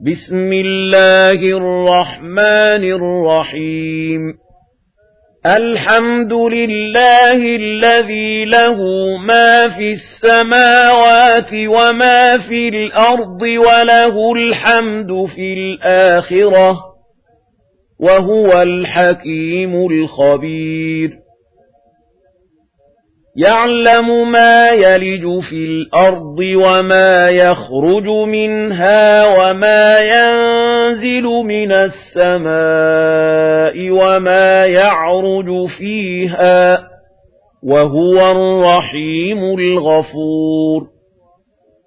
بسم الله الرحمن الرحيم. الحمد لله الذي له ما في السماوات وما في الأرض وله الحمد في الآخرة وهو الحكيم الخبير. يَعْلَمُ مَا يَلِجُ فِي الْأَرْضِ وَمَا يَخْرُجُ مِنْهَا وَمَا يَنزِلُ مِنَ السَّمَاءِ وَمَا يَعْرُجُ فِيهَا وَهُوَ الرَّحِيمُ الْغَفُورُ.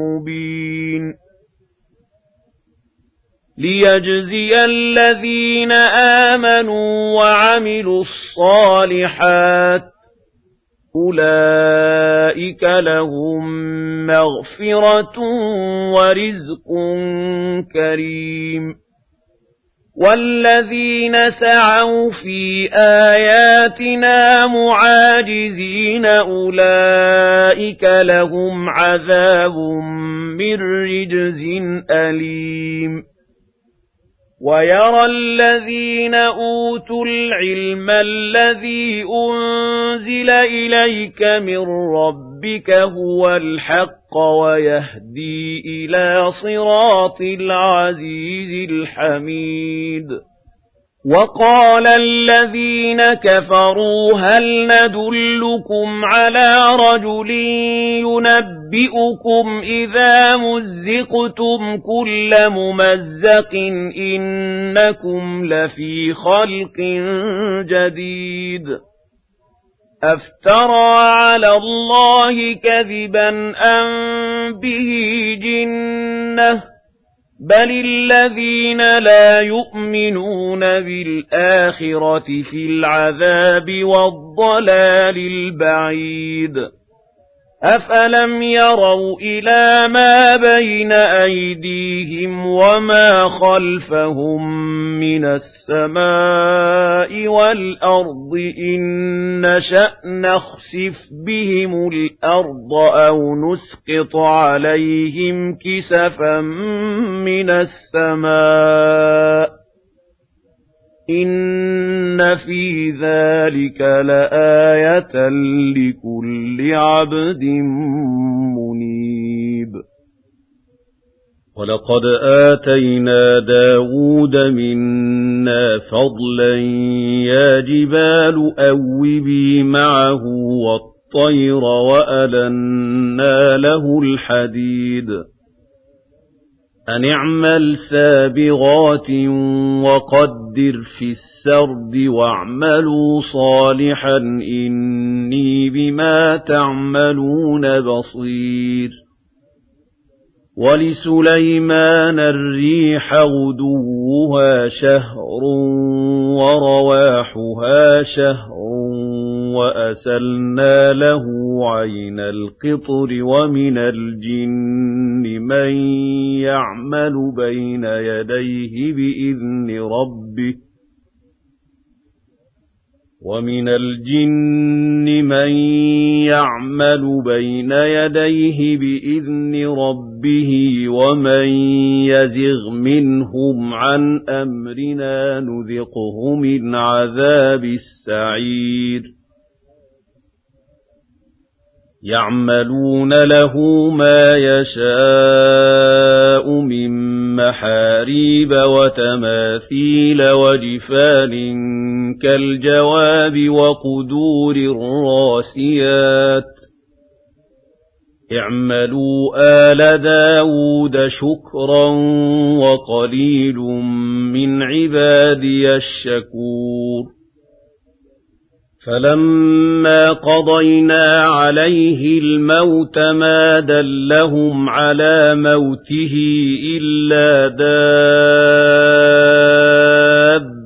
مُبِينٍ لِيَجْزِيَ الَّذِينَ آمَنُوا وَعَمِلُوا الصَّالِحَاتِ أُولَئِكَ لَهُم مَّغْفِرَةٌ وَرِزْقٌ كَرِيمٌ وَالَّذِينَ سَعَوْا فِي آيَاتِنَا مُعَاجِزِينَ أُولَئِكَ لَهُمْ عَذَابٌ مِّن رِّجْزٍ أَلِيمٌ. وَيَرَى الَّذِينَ أُوتُوا الْعِلْمَ الَّذِي أُنزِلَ إِلَيْكَ مِن رَّبِّكَ هُوَ الْحَقَّ وَيَهْدِي إِلَىٰ صِرَاطِ الْعَزِيزِ الْحَمِيدِ. وَقَالَ الَّذِينَ كَفَرُوا هَلْ نَدُلُّكُمْ عَلَىٰ رَجُلٍ يُنَبِّئُكُمْ إِذَا مُزِّقْتُمْ كُلَّ مُمَزَّقٍ إِنَّكُمْ لَفِي خَلْقٍ جَدِيدٍ. أَفْتَرَىٰ عَلَى اللَّهِ كَذِبًا أَم بِهِ جِنَّةٌ بَلِ الَّذِينَ لَا يُؤْمِنُونَ بِالْآخِرَةِ فِي الْعَذَابِ وَالضَّلَالِ الْبَعِيدِ. أَفَلَمْ يَرَوْا إِلَىٰ مَا بَيْنَ أَيْدِيهِمْ وَمَا خَلْفَهُم مِّنَ السَّمَاءِ وَالْأَرْضِ إِن نَّشَأْ نَخْسِفْ بِهِمُ الْأَرْضَ أَوْ نُسْقِطْ عَلَيْهِمْ كِسَفًا مِّنَ السَّمَاءِ إِنَّ فِي ذَلِكَ لَآيَةً لِكُلِّ عَبْدٍ مُنِيبٍ وَلَقَدْ آتَيْنَا دَاوُودَ مِنَّا فَضْلًا يَا جِبَالُ أَوِّبِي مَعَهُ وَالطَّيْرَ وَأَلَنَّا لَهُ الْحَدِيدَ أَنِ اعْمَلْ سَابِغَاتٍ وَقَدِّرْ فِي السَّرْدِ وَاعْمَلُوا صَالِحًا إِنِّي بِمَا تَعْمَلُونَ بَصِيرٌ وَلِسُلَيْمَانَ الرِّيحَ غُدُوُّهَا شَهْرٌ وَرَوَاحُهَا شَهْرٌ وَأَسَلْنَا لَهُ عَيْنَ الْقِطْرِ وَمِنَ الْجِنِّ مَن يَعْمَلُ بَيْنَ يَدَيْهِ بِإِذْنِ رَبِّهِ وَمِنَ الْجِنِّ مَن يَعْمَلُ بَيْنَ يَدَيْهِ بِإِذْنِ رَبِّهِ وَمَن يَزِغْ مِنْهُمْ عَنْ أَمْرِنَا نُذِقْهُ مِنْ عَذَابِ السَّعِيرِ يَعْمَلُونَ لَهُ مَا يَشَاءُ مِن مَّحَارِيبَ وَتَمَاثِيلَ وَجِفَانٍ كَالْجَوَابِ وَقُدُورٍ رَّاسِيَاتٍ اعْمَلُوا آلَ دَاوُودَ شُكْرًا وَقَلِيلٌ مِّنْ عِبَادِيَ الشَّكُورُ. فَلَمَّا قَضَيْنَا عَلَيْهِ الْمَوْتَ مَا دَلَّهُمْ عَلَى مَوْتِهِ إِلَّا دَابَّةُ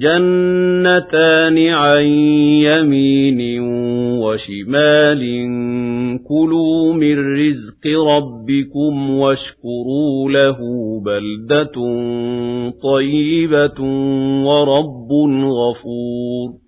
جَنَّتَانِ عَن يَمِينٍ وَشِمَالٍ كُلُوا مِن رِّزْقِ رَبِّكُمْ وَاشْكُرُوا لَهُ بَلْدَةٌ طَيِّبَةٌ وَرَبٌّ غَفُورٌ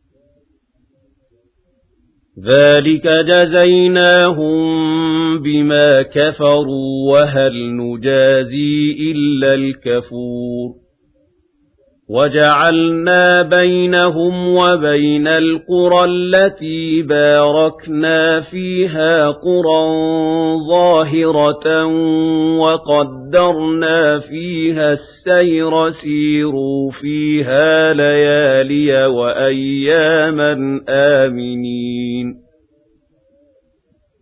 ذَلِكَ جَزَيْنَاهُم بِمَا كَفَرُوا وَهَلْ نُجَازِي إِلَّا الْكَفُورَ وَجَعَلْنَا بَيْنَهُمْ وَبَيْنَ الْقُرَى الَّتِي بَارَكْنَا فِيهَا قُرًى ظَاهِرَةً وَقَدَّرْنَا فِيهَا السَّيْرَ سِيرُوا فِيهَا لَيَالِيَ وَأَيَّامًا آمِنِينَ.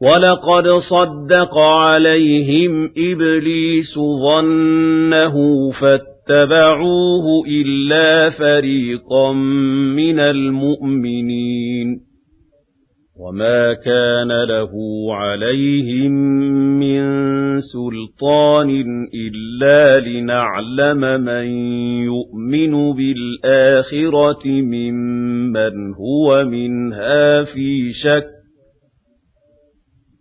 وَلَقَدْ صَدَّقَ عَلَيْهِمْ إِبْلِيسُ ظَنَّهُ فَاتَّبَعُوهُ إِلَّا فَرِيقًا مِّنَ الْمُؤْمِنِينَ وَمَا كَانَ لَهُ عَلَيْهِم مِّن سُلْطَانٍ إِلَّا لِنَعْلَمَ مَن يُؤْمِنُ بِالْآخِرَةِ مِمَّنْ هُوَ مِنْهَا فِي شَكٍّ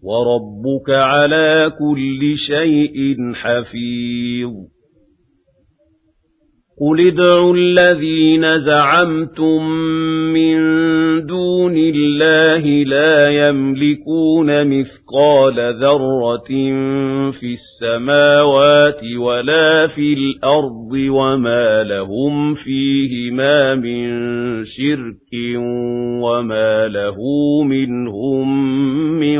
وَرَبُّكَ عَلَى كُلِّ شَيْءٍ حَفِيظٌ. قُلِ ادْعُوا الَّذِينَ زَعَمْتُم مِّن دُونِ اللَّهِ لَا يَمْلِكُونَ مِثْقَالَ ذَرَّةٍ فِي السَّمَاوَاتِ وَلَا فِي الْأَرْضِ وَمَا لَهُمْ فِيهِمَا مِن شِرْكٍ وَمَا لَهُ مِنْهُم مِّن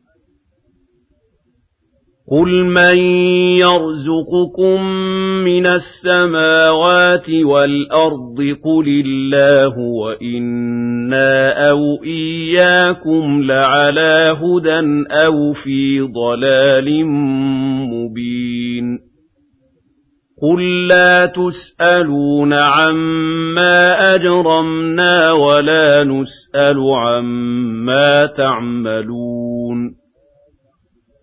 قُلْ مَن يَرْزُقُكُم مِّنَ السَّمَاوَاتِ وَالْأَرْضِ قُلِ اللَّهُ وَإِنَّا أَوْ إِيَّاكُمْ لَعَلَىٰ هُدًى أَوْ فِي ضَلَالٍ مُّبِينٍ قُل لَّا تُسْأَلُونَ عَمَّا أَجْرَمْنَا وَلَا نُسْأَلُ عَمَّا تَعْمَلُونَ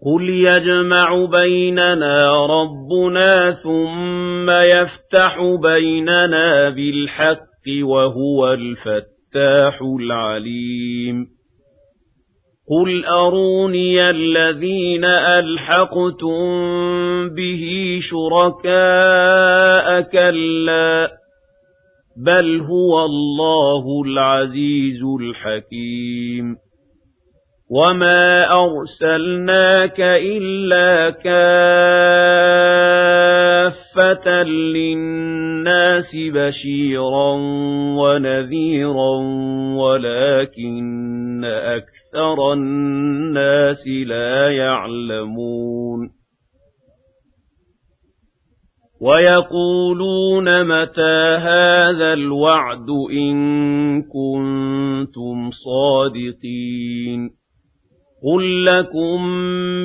قُلْ يَجْمَعُ بَيْنَنَا رَبُّنَا ثُمَّ يَفْتَحُ بَيْنَنَا بِالْحَقِّ وَهُوَ الْفَتَّاحُ الْعَلِيمُ قُلْ أَرُونِيَ الَّذِينَ أَلْحَقْتُم بِهِ شُرَكَاءَ كَلَّا بَلْ هُوَ اللَّهُ الْعَزِيزُ الْحَكِيمُ وَمَا أَرْسَلْنَاكَ إِلَّا كَافَّةً لِّلنَّاسِ بَشِيرًا وَنَذِيرًا وَلَٰكِنَّ أَكْثَرَ النَّاسِ لَا يَعْلَمُونَ وَيَقُولُونَ مَتَىٰ هَٰذَا الْوَعْدُ إِن كُنتُمْ صَادِقِينَ قُل لَّكُم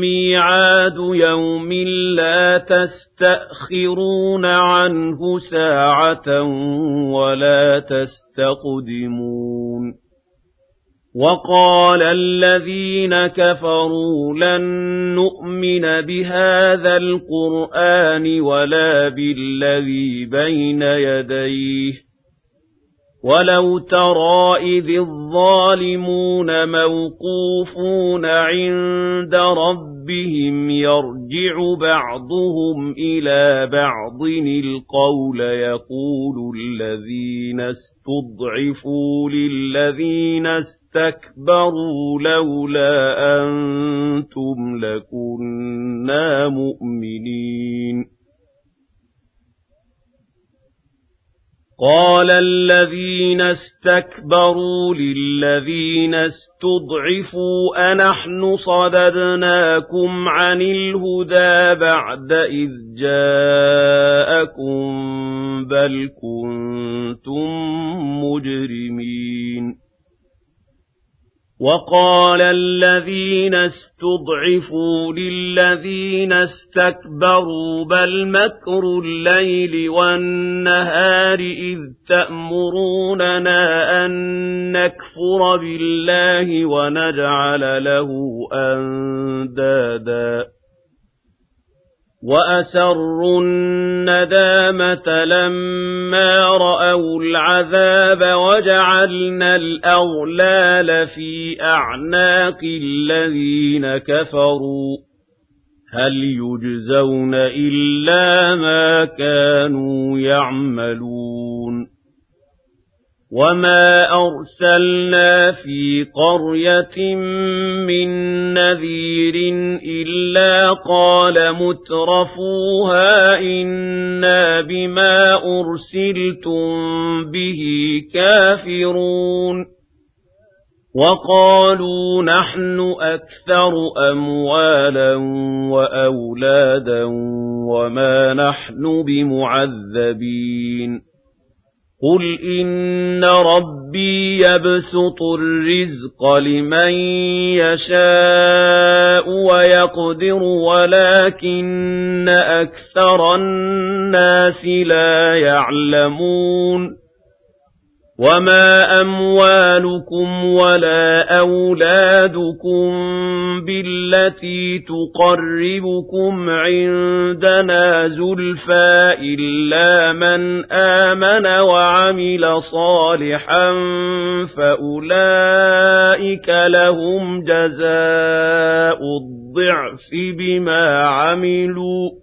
مِّيعَادُ يَوْمٍ لَّا تَسْتَأْخِرُونَ عَنْهُ سَاعَةً وَلَا تَسْتَقْدِمُونَ وَقَالَ الَّذِينَ كَفَرُوا لَن نُّؤْمِنَ بِهَٰذَا الْقُرْآنِ وَلَا بِالَّذِي بَيْنَ يَدَيْهِ وَلَوْ تَرَىٰ إِذِ الظَّالِمُونَ مَوْقُوفُونَ عِندَ رَبِّهِمْ يَرْجِعُ بَعْضُهُمْ إِلَىٰ بَعْضٍ الْقَوْلَ يَقُولُ الَّذِينَ اسْتُضْعِفُوا لِلَّذِينَ اسْتَكْبَرُوا لَوْلَا أَنتُمْ لَكُنَّا مُؤْمِنِينَ قَالَ الَّذِينَ اسْتَكْبَرُوا لِلَّذِينَ اسْتُضْعِفُوا أَنَحْنُ صَدَدْنَاكُمْ عَنِ الْهُدَىٰ بَعْدَ إِذْ جَاءَكُم بَلْ كُنتُم مُّجْرِمِينَ. وَقَالَ الَّذِينَ اسْتُضْعِفُوا لِلَّذِينَ اسْتَكْبَرُوا بَلْ مَكْرُ اللَّيْلِ وَالنَّهَارِ إِذْ تَأْمُرُونَنَا أَن نَّكْفُرَ بِاللَّهِ وَنَجْعَلَ لَهُ أَندَادًا. وَأَسَرُّوا النَّدَامَةَ لَمَّا رَأَوُا الْعَذَابَ وَجَعَلْنَا الْأَغْلَالَ فِي أَعْنَاقِ الَّذِينَ كَفَرُوا. هَلْ يُجْزَوْنَ إِلَّا مَا كَانُوا يَعْمَلُونَ. وَمَا أَرْسَلْنَا فِي قَرْيَةٍ مِّن نَّذِيرٍ إِلَّا قَالَ مُتْرَفُوهَا إِنَّا بِمَا أُرْسِلْتُم بِهِ كَافِرُونَ وَقَالُوا نَحْنُ أَكْثَرُ أَمْوَالًا وَأَوْلَادًا وَمَا نَحْنُ بِمُعَذَّبِينَ قُلْ إِنَّ رَبِّي يَبْسُطُ الرِّزْقَ لِمَن يَشَاءُ وَيَقْدِرُ وَلَٰكِنَّ أَكْثَرَ النَّاسِ لَا يَعْلَمُونَ وَمَا أَمْوَالُكُمْ وَلَا أَوْلَادُكُم بِالَّتِي تُقَرِّبُكُمْ عِندَنَا زُلْفَىٰ إِلَّا مَنْ آمَنَ وَعَمِلَ صَالِحًا فَأُولَٰئِكَ لَهُمْ جَزَاءُ الضِّعْفِ بِمَا عَمِلُوا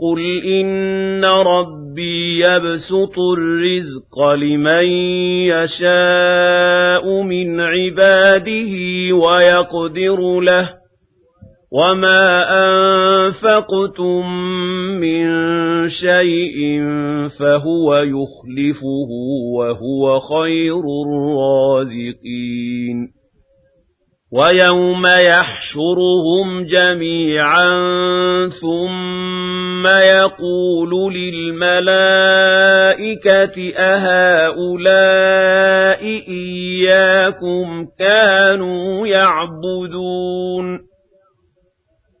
قُلْ إِنَّ رَبِّي يَبْسُطُ الرِّزْقَ لِمَن يَشَاءُ مِنْ عِبَادِهِ وَيَقْدِرُ لَهُ وَمَا أَنفَقْتُم مِّن شَيْءٍ فَهُوَ يُخْلِفُهُ وَهُوَ خَيْرُ الرَّازِقِينَ وَيَوْمَ يَحْشُرُهُمْ جَمِيعًا ثُمَّ يَقُولُ لِلْمَلَائِكَةِ أَهَٰؤُلَاءِ إِيَّاكُمْ كَانُوا يَعْبُدُونَ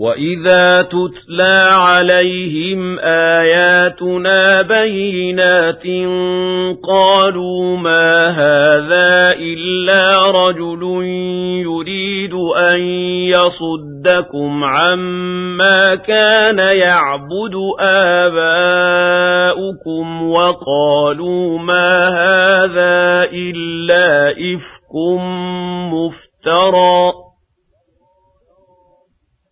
وَإِذَا تُتْلَى عَلَيْهِمْ آيَاتُنَا بَيِّنَاتٍ قَالُوا مَا هَذَا إِلَّا رَجُلٌ يُرِيدُ أَن يَصُدَّكُمْ عَمَّا كَانَ يَعْبُدُ آبَاؤُكُمْ وَقَالُوا مَا هَذَا إِلَّا إِفْكٌ مُفْتَرًى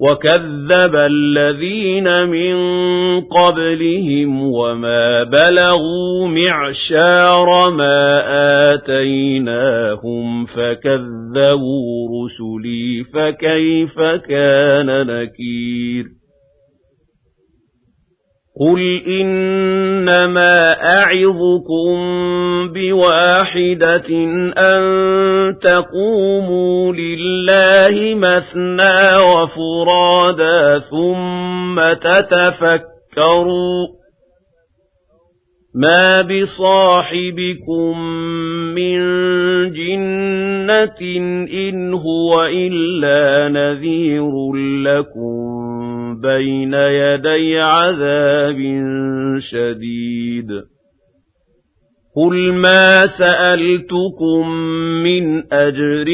وَكَذَّبَ الَّذِينَ مِن قَبْلِهِمْ وَمَا بَلَغُوا مِعْشَارَ مَا آتَيْنَاهُمْ فَكَذَّبُوا رُسُلِي فَكَيْفَ كَانَ نَكِيرِ قُلْ إِنَّمَا أَعِظُكُم بِوَاحِدَةٍ أَن تَقُومُوا لِلَّهِ مَثْنَىٰ وَفُرَادَىٰ ثُمَّ تَتَفَكَّرُوا مَا بِصَاحِبِكُم مِّن جِنَّةٍ إِنْ هُوَ إِلَّا نَذِيرٌ لَّكُم بين يدي عذاب شديد قل ما سألتكم من أجر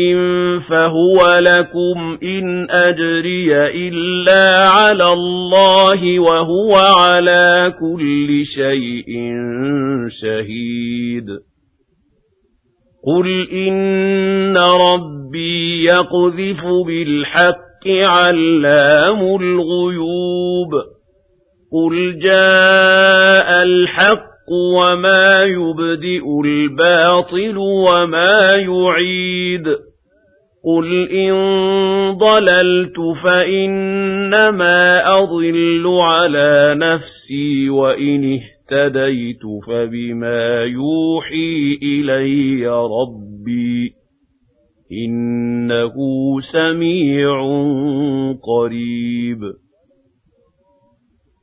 فهو لكم إن أجري إلا على الله وهو على كل شيء شهيد قل إن ربي يقذف بالحق عَلَّامُ الْغُيُوبِ قُلْ جَاءَ الْحَقُّ وَمَا يُبْدِئُ الْبَاطِلُ وَمَا يُعِيدُ قُلْ إِن ضَلَلْتُ فَإِنَّمَا أَضِلُّ عَلَى نَفْسِي وَإِنِ اهْتَدَيْتُ فَبِمَا يُوحِي إِلَيَّ رَبِّي إِنَّهُ سَمِيعٌ قَرِيبٌ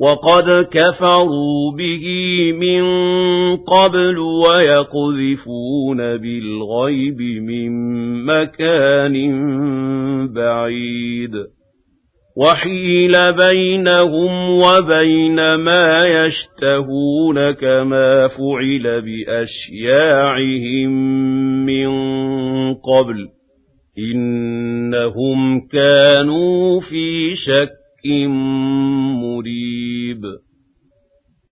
وَقَدْ كَفَرُوا بِهِ مِن قَبْلُ وَيَقْذِفُونَ بِالْغَيْبِ مِن مَّكَانٍ بَعِيدٍ. وَحِيلَ بَيْنَهُمْ وَبَيْنَ مَا يَشْتَهُونَ كَمَا فُعِلَ بِأَشْيَاعِهِم مِّن قَبْلُ. إِنَّهُمْ كَانُوا فِي شَكٍّ مُّرِيبٍ